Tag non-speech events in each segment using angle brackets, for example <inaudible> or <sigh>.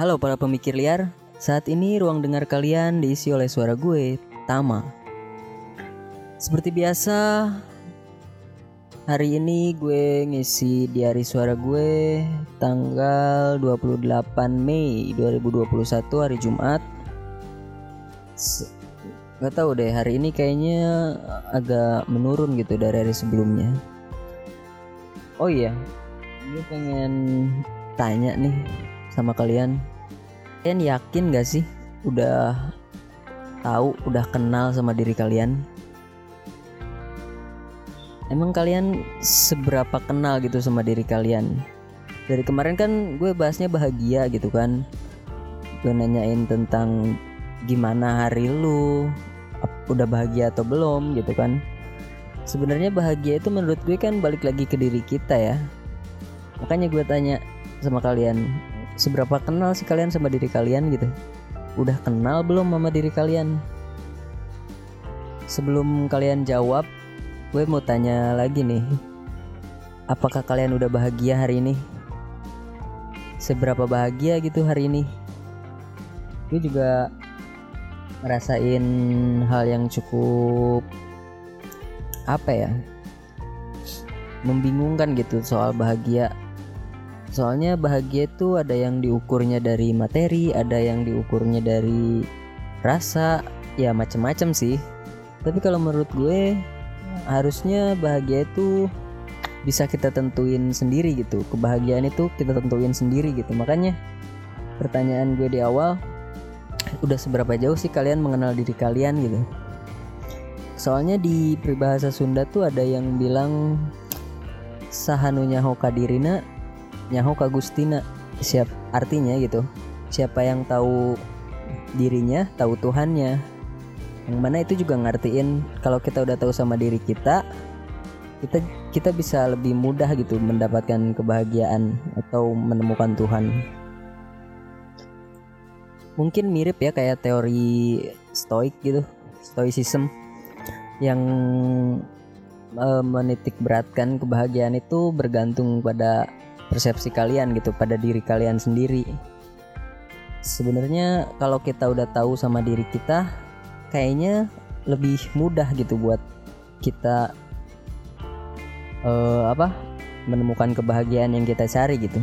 Halo para pemikir liar, saat ini ruang dengar kalian diisi oleh suara gue, Tama. Seperti biasa, hari ini gue ngisi diari suara gue tanggal 28 Mei 2021 hari Jumat. Gak tahu deh hari ini kayaknya agak menurun gitu dari hari sebelumnya. Oh iya, gue pengen tanya nih sama kalian. Kalian yakin gak sih udah tahu, udah kenal sama diri kalian? Emang kalian seberapa kenal gitu sama diri kalian? Dari kemarin kan gue bahasnya bahagia gitu kan. Gue nanyain tentang gimana hari lu, udah bahagia atau belum gitu kan. Sebenarnya bahagia itu menurut gue kan balik lagi ke diri kita ya. Makanya gue tanya sama kalian, seberapa kenal sih kalian sama diri kalian gitu? Udah kenal belum sama diri kalian? Sebelum kalian jawab, gue mau tanya lagi nih. Apakah kalian udah bahagia hari ini? Seberapa bahagia gitu hari ini? Gue juga ngerasain hal yang cukup apa ya? Membingungkan gitu soal bahagia Soalnya bahagia itu ada yang diukurnya dari materi, ada yang diukurnya dari rasa, ya macem-macem sih. Tapi kalau menurut gue harusnya bahagia itu bisa kita tentuin sendiri gitu. Kebahagiaan itu kita tentuin sendiri gitu. Makanya pertanyaan gue di awal, udah seberapa jauh sih kalian mengenal diri kalian gitu? Soalnya di peribahasa Sunda tuh ada yang bilang sahanunya hokadirina nyaho kagustina siap artinya gitu. Siapa yang tahu dirinya tahu Tuhannya. Yang mana itu juga ngertiin. Kalau kita udah tahu sama diri kita kita kita bisa lebih mudah gitu mendapatkan kebahagiaan atau menemukan Tuhan. Mungkin mirip ya kayak teori stoik gitu stoicism yang eh, menitik beratkan kebahagiaan itu bergantung pada persepsi kalian gitu pada diri kalian sendiri. Sebenarnya kalau kita udah tahu sama diri kita, kayaknya lebih mudah gitu buat kita eh, apa menemukan kebahagiaan yang kita cari gitu.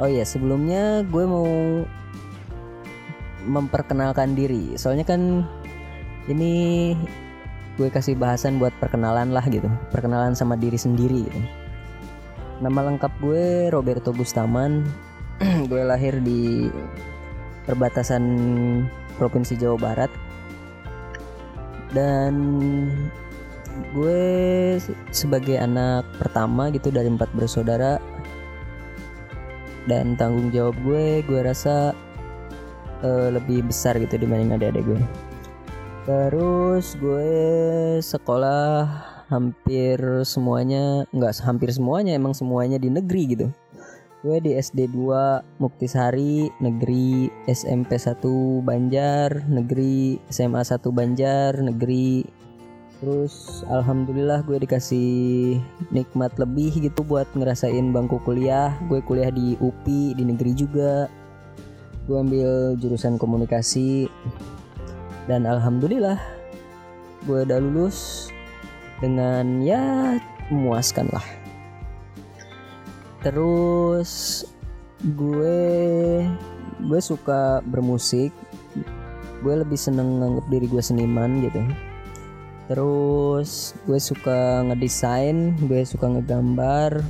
Oh iya sebelumnya gue mau memperkenalkan diri. Soalnya kan ini gue kasih bahasan buat perkenalan lah gitu, perkenalan sama diri sendiri gitu. Nama lengkap gue Roberto Bustaman. <clears throat> gue lahir di perbatasan Provinsi Jawa Barat. Dan gue se- sebagai anak pertama gitu dari empat bersaudara dan tanggung jawab gue gue rasa eh, lebih besar gitu dibanding adik-adik gue. Terus gue sekolah hampir semuanya nggak hampir semuanya emang semuanya di negeri gitu. Gue di SD 2 Muktisari negeri SMP 1 Banjar negeri SMA 1 Banjar negeri. Terus alhamdulillah gue dikasih nikmat lebih gitu buat ngerasain bangku kuliah. Gue kuliah di UPI di negeri juga. Gue ambil jurusan komunikasi. Dan alhamdulillah gue udah lulus dengan ya memuaskan lah terus gue gue suka bermusik. Gue lebih seneng nganggep diri gue seniman gitu. Terus gue suka ngedesain gue suka ngegambar.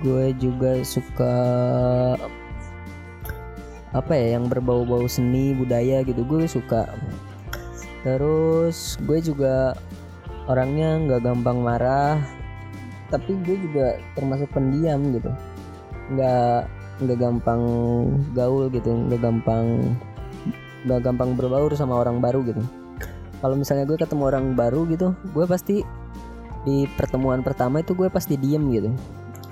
Gue juga suka apa ya yang berbau-bau seni budaya gitu. Gue suka. Terus gue juga orangnya nggak gampang marah tapi gue juga termasuk pendiam gitu. Nggak nggak gampang gaul gitu nggak gampang nggak gampang berbaur sama orang baru gitu. Kalau misalnya gue ketemu orang baru gitu gue pasti di pertemuan pertama itu gue pasti diem gitu.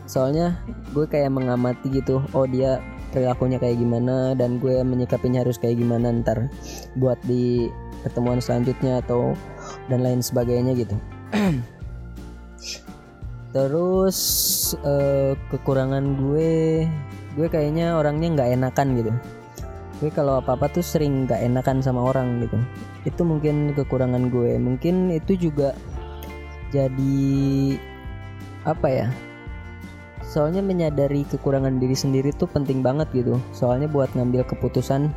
Soalnya gue kayak mengamati gitu oh dia perilakunya kayak gimana dan gue menyikapinya harus kayak gimana ntar buat di pertemuan selanjutnya atau dan lain sebagainya gitu. Terus uh, kekurangan gue gue kayaknya orangnya nggak enakan gitu. Gue kalau apa apa tuh sering nggak enakan sama orang gitu. Itu mungkin kekurangan gue. Mungkin itu juga jadi apa ya? Soalnya menyadari kekurangan diri sendiri tuh penting banget gitu. Soalnya buat ngambil keputusan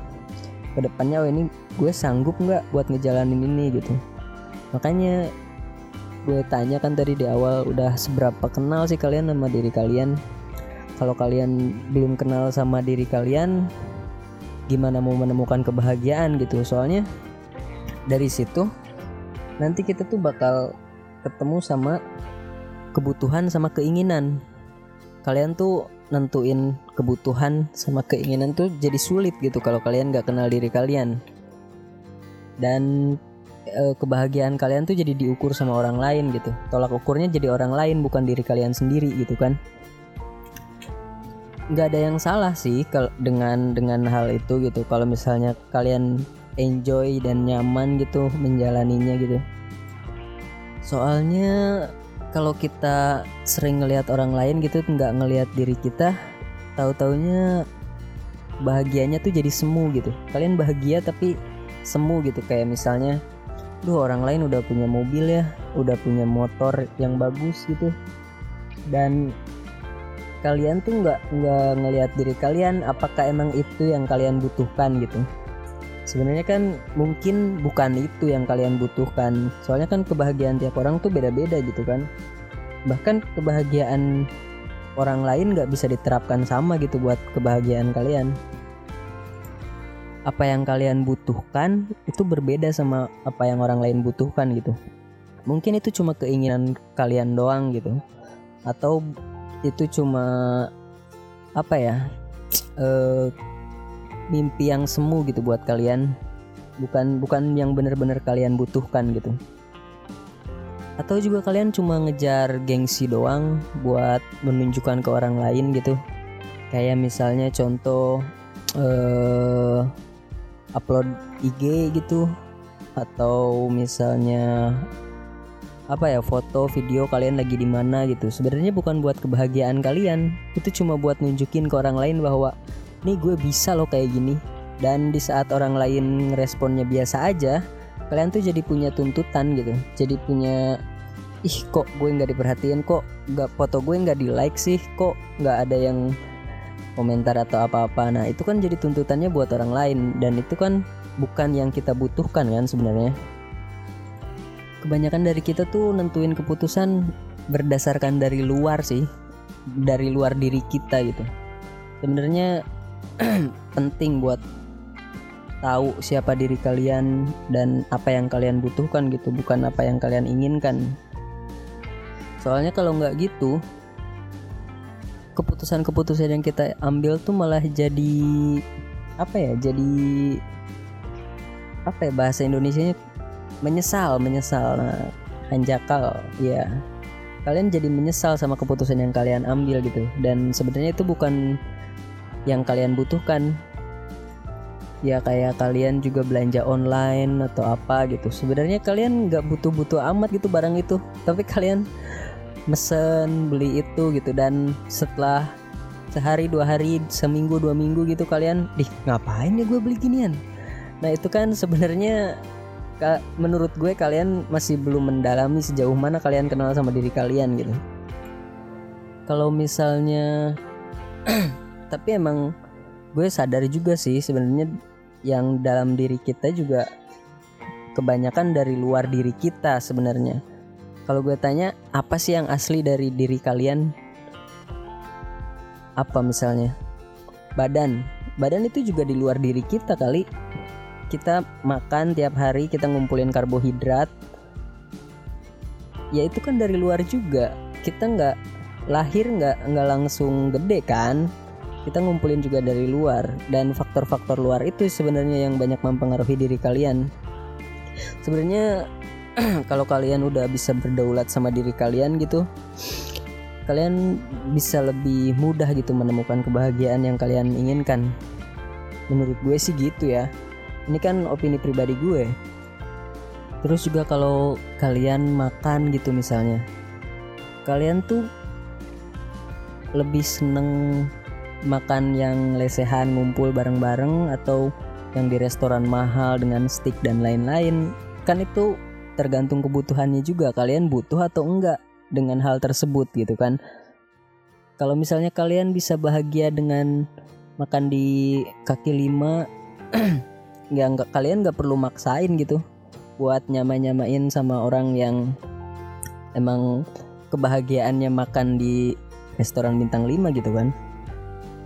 ke depannya oh ini gue sanggup nggak buat ngejalanin ini? Gitu. Makanya gue tanya kan tadi di awal udah seberapa kenal sih kalian sama diri kalian? Kalau kalian belum kenal sama diri kalian gimana mau menemukan kebahagiaan gitu? Soalnya dari situ nanti kita tuh bakal ketemu sama kebutuhan sama keinginan. Kalian tuh nentuin kebutuhan sama keinginan tuh jadi sulit gitu kalau kalian nggak kenal diri kalian. Dan e, kebahagiaan kalian tuh jadi diukur sama orang lain gitu. Tolak ukurnya jadi orang lain bukan diri kalian sendiri gitu kan. Nggak ada yang salah sih dengan dengan hal itu gitu. Kalau misalnya kalian enjoy dan nyaman gitu menjalaninya gitu. Soalnya kalau kita sering ngelihat orang lain gitu nggak ngelihat diri kita tahu taunya bahagianya tuh jadi semu gitu. Kalian bahagia tapi semu gitu kayak misalnya duh orang lain udah punya mobil ya udah punya motor yang bagus gitu. Dan kalian tuh nggak nggak ngelihat diri kalian apakah emang itu yang kalian butuhkan gitu sebenarnya kan mungkin bukan itu yang kalian butuhkan. Soalnya kan kebahagiaan tiap orang tuh beda-beda gitu kan. Bahkan kebahagiaan orang lain nggak bisa diterapkan sama gitu buat kebahagiaan kalian. Apa yang kalian butuhkan itu berbeda sama apa yang orang lain butuhkan gitu. Mungkin itu cuma keinginan kalian doang gitu. Atau itu cuma apa ya uh, mimpi yang semu gitu buat kalian. Bukan bukan yang benar-benar kalian butuhkan gitu. Atau juga kalian cuma ngejar gengsi doang buat menunjukkan ke orang lain gitu. Kayak misalnya contoh uh, upload IG gitu. Atau misalnya apa ya foto video kalian lagi di mana gitu. Sebenarnya bukan buat kebahagiaan kalian. Itu cuma buat nunjukin ke orang lain bahwa nih gue bisa loh kayak gini. Dan di saat orang lain responnya biasa aja kalian tuh jadi punya tuntutan gitu. Jadi punya ih kok gue nggak diperhatiin? Kok nggak foto gue nggak di like sih? Kok nggak ada yang komentar atau apa-apa? Nah itu kan jadi tuntutannya buat orang lain. Dan itu kan bukan yang kita butuhkan kan sebenarnya. Kebanyakan dari kita tuh nentuin keputusan berdasarkan dari luar sih dari luar diri kita gitu. Sebenarnya <clears throat> penting buat tahu siapa diri kalian dan apa yang kalian butuhkan gitu bukan apa yang kalian inginkan. Soalnya kalau nggak gitu keputusan-keputusan yang kita ambil tuh malah jadi apa ya jadi apa ya bahasa Indonesia nya menyesal menyesal nah, anjakal ya. Kalian jadi menyesal sama keputusan yang kalian ambil gitu. Dan sebenarnya itu bukan yang kalian butuhkan. Ya kayak kalian juga belanja online atau apa gitu. Sebenarnya kalian nggak butuh-butuh amat gitu barang itu. Tapi kalian mesen beli itu gitu. Dan setelah sehari dua hari seminggu dua minggu gitu kalian dih ngapain ya gue beli ginian? Nah itu kan sebenarnya menurut gue kalian masih belum mendalami sejauh mana kalian kenal sama diri kalian gitu. Kalau misalnya <clears throat> tapi emang gue sadar juga sih sebenarnya yang dalam diri kita juga kebanyakan dari luar diri kita sebenarnya. Kalau gue tanya apa sih yang asli dari diri kalian? Apa misalnya? Badan. Badan itu juga di luar diri kita kali. Kita makan tiap hari kita ngumpulin karbohidrat. Ya itu kan dari luar juga. Kita nggak lahir nggak nggak langsung gede kan kita ngumpulin juga dari luar dan faktor-faktor luar itu sebenarnya yang banyak mempengaruhi diri kalian. Sebenarnya <clears throat> kalau kalian udah bisa berdaulat sama diri kalian gitu kalian bisa lebih mudah gitu menemukan kebahagiaan yang kalian inginkan. Menurut gue sih gitu ya. Ini kan opini pribadi gue. Terus juga kalau kalian makan gitu misalnya kalian tuh lebih seneng makan yang lesehan ngumpul bareng-bareng atau yang di restoran mahal dengan steak dan lain-lain kan itu tergantung kebutuhannya juga. Kalian butuh atau enggak dengan hal tersebut gitu kan? Kalau misalnya kalian bisa bahagia dengan makan di kaki lima <clears throat> ya nggak kalian nggak perlu maksain gitu buat nyama-nyamain sama orang yang emang kebahagiaannya makan di restoran bintang 5 gitu kan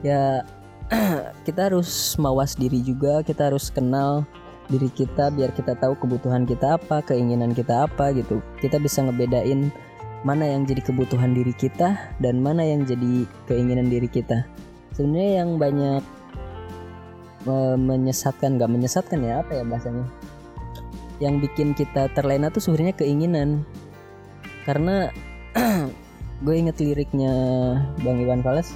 ya <clears throat> kita harus mawas diri juga kita harus kenal diri kita biar kita tahu kebutuhan kita apa keinginan kita apa gitu. Kita bisa ngebedain mana yang jadi kebutuhan diri kita dan mana yang jadi keinginan diri kita. Sebenarnya yang banyak menyesatkan nggak menyesatkan ya apa ya bahasanya? Yang bikin kita terlena tuh sebenarnya keinginan. Karena <clears throat> gue inget liriknya Bang Iwan Fals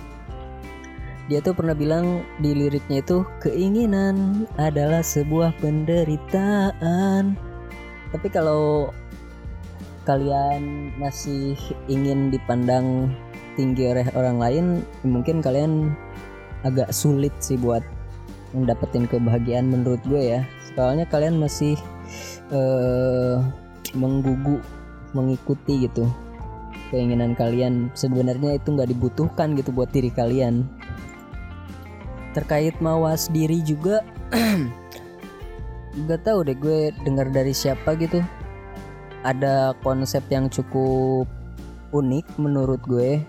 dia tuh pernah bilang di liriknya itu keinginan adalah sebuah penderitaan. Tapi kalau kalian masih ingin dipandang tinggi oleh orang lain mungkin kalian agak sulit sih buat mendapatkan kebahagiaan menurut gue ya. Soalnya kalian masih uh, menggugu mengikuti gitu keinginan kalian. Sebenarnya itu nggak dibutuhkan gitu buat diri kalian terkait mawas diri juga nggak tahu deh gue dengar dari siapa gitu. Ada konsep yang cukup unik menurut gue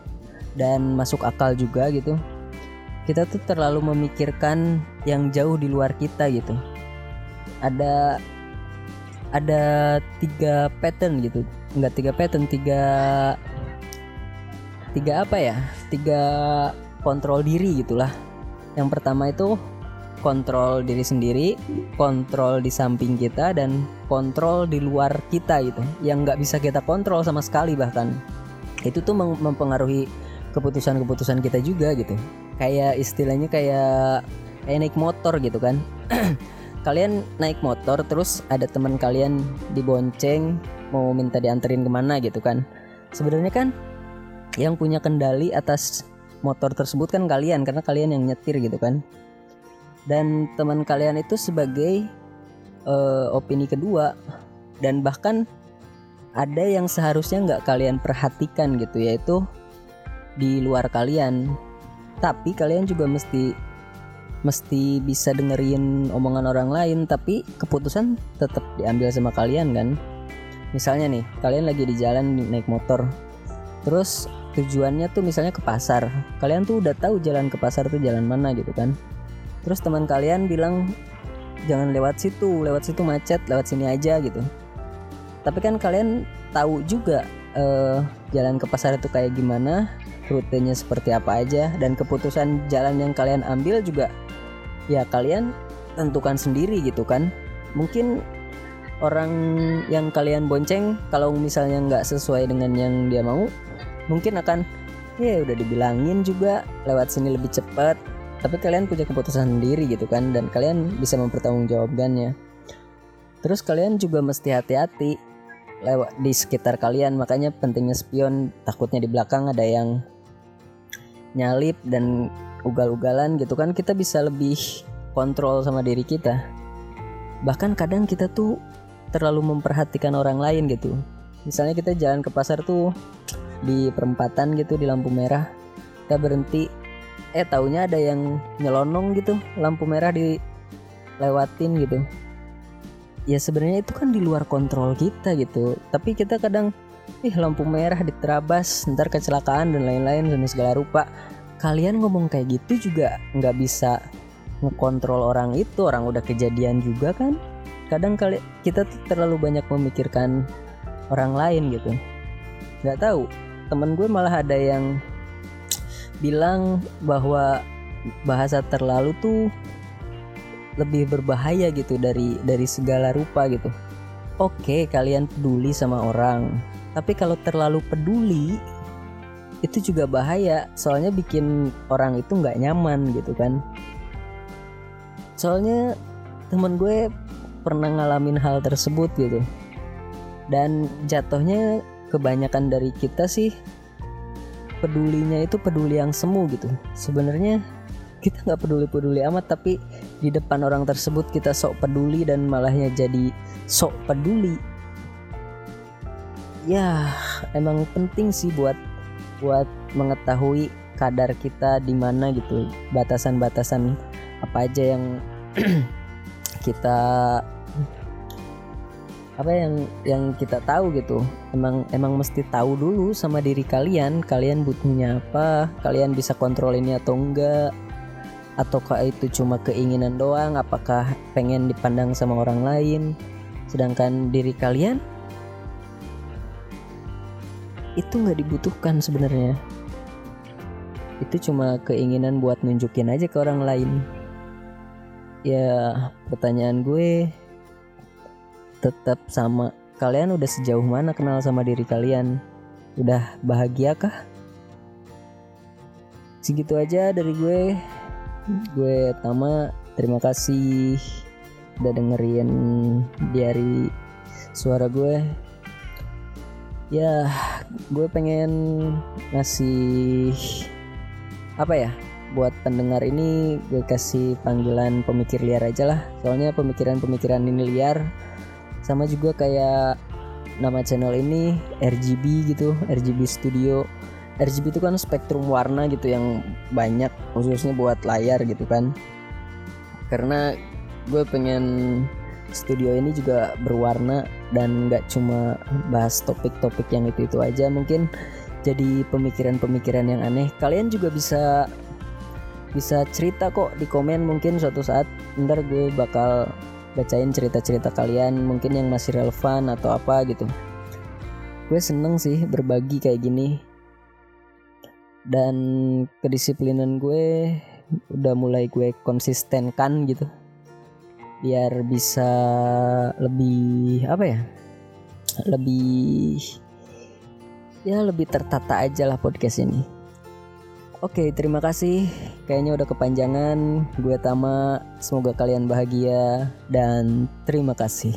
dan masuk akal juga gitu. Kita tuh terlalu memikirkan yang jauh di luar kita gitu. Ada ada tiga pattern gitu. Nggak tiga pattern tiga tiga apa ya? Tiga kontrol diri gitulah yang pertama itu kontrol diri sendiri, kontrol di samping kita dan kontrol di luar kita gitu. Yang nggak bisa kita kontrol sama sekali bahkan. Itu tuh mempengaruhi keputusan-keputusan kita juga gitu. Kayak istilahnya kayak kayak naik motor gitu kan. <clears throat> kalian naik motor terus ada teman kalian dibonceng mau minta dianterin ke mana gitu kan. Sebenarnya kan yang punya kendali atas motor tersebut kan kalian karena kalian yang nyetir gitu kan. Dan teman kalian itu sebagai uh, opini kedua dan bahkan ada yang seharusnya nggak kalian perhatikan gitu yaitu di luar kalian. Tapi kalian juga mesti mesti bisa dengerin omongan orang lain tapi keputusan tetap diambil sama kalian kan. Misalnya nih kalian lagi di jalan naik motor. Terus tujuannya tuh misalnya ke pasar. Kalian tuh udah tahu jalan ke pasar tuh jalan mana gitu kan. Terus teman kalian bilang jangan lewat situ lewat situ macet lewat sini aja gitu. Tapi kan kalian tahu juga uh, jalan ke pasar itu kayak gimana rutenya seperti apa aja dan keputusan jalan yang kalian ambil juga ya kalian tentukan sendiri gitu kan. Mungkin orang yang kalian bonceng kalau misalnya nggak sesuai dengan yang dia mau mungkin akan ya udah dibilangin juga lewat sini lebih cepat. Tapi kalian punya keputusan sendiri gitu kan dan kalian bisa mempertanggungjawabkannya. Terus kalian juga mesti hati-hati lewat di sekitar kalian. Makanya pentingnya spion takutnya di belakang ada yang nyalip dan ugal-ugalan gitu kan. Kita bisa lebih kontrol sama diri kita. Bahkan kadang kita tuh terlalu memperhatikan orang lain gitu. Misalnya kita jalan ke pasar tuh di perempatan gitu di lampu merah. Kita berhenti. Eh taunya ada yang nyelonong gitu lampu merah dilewatin gitu. Ya sebenarnya itu kan di luar kontrol kita gitu. Tapi kita kadang ih lampu merah diterabas ntar kecelakaan dan lain-lain dan segala rupa. Kalian ngomong kayak gitu juga nggak bisa ngekontrol orang itu. Orang udah kejadian juga kan. Kadang kali kita tuh terlalu banyak memikirkan orang lain gitu. Nggak tahu temen gue malah ada yang bilang bahwa bahasa terlalu tuh lebih berbahaya gitu dari dari segala rupa gitu. Oke, kalian peduli sama orang, tapi kalau terlalu peduli itu juga bahaya, soalnya bikin orang itu nggak nyaman gitu kan. Soalnya temen gue pernah ngalamin hal tersebut gitu, dan jatuhnya kebanyakan dari kita sih pedulinya itu peduli yang semu gitu. Sebenarnya kita nggak peduli-peduli amat tapi di depan orang tersebut kita sok peduli dan malahnya jadi sok peduli. Ya emang penting sih buat buat mengetahui kadar kita di mana gitu. Batasan-batasan apa aja yang <clears throat> kita apa yang yang kita tahu gitu? Emang emang mesti tahu dulu sama diri kalian. Kalian butuhnya apa? Kalian bisa kontrol ini atau enggak? Ataukah itu cuma keinginan doang? Apakah pengen dipandang sama orang lain? Sedangkan diri kalian? Itu nggak dibutuhkan sebenarnya. Itu cuma keinginan buat nunjukin aja ke orang lain. Ya pertanyaan gue tetap sama kalian udah sejauh mana kenal sama diri kalian? Udah bahagia kah? Segitu aja dari gue. Gue Tama terima kasih udah dengerin diary suara gue. Ya gue pengen ngasih apa ya? Buat pendengar ini gue kasih panggilan pemikir liar aja lah. Soalnya pemikiran-pemikiran ini liar sama juga kayak nama channel ini RGB gitu RGB Studio. RGB itu kan spektrum warna gitu yang banyak khususnya buat layar gitu kan. Karena gue pengen studio ini juga berwarna dan nggak cuma bahas topik-topik yang itu itu aja. Mungkin jadi pemikiran-pemikiran yang aneh. Kalian juga bisa bisa cerita kok di komen mungkin suatu saat. Ntar gue bakal bacain cerita-cerita kalian mungkin yang masih relevan atau apa gitu. Gue seneng sih berbagi kayak gini. Dan kedisiplinan gue udah mulai gue konsistenkan gitu. Biar bisa lebih apa ya? Lebih ya lebih tertata aja lah podcast ini Oke, terima kasih. Kayaknya udah kepanjangan. Gue Tama, semoga kalian bahagia dan terima kasih.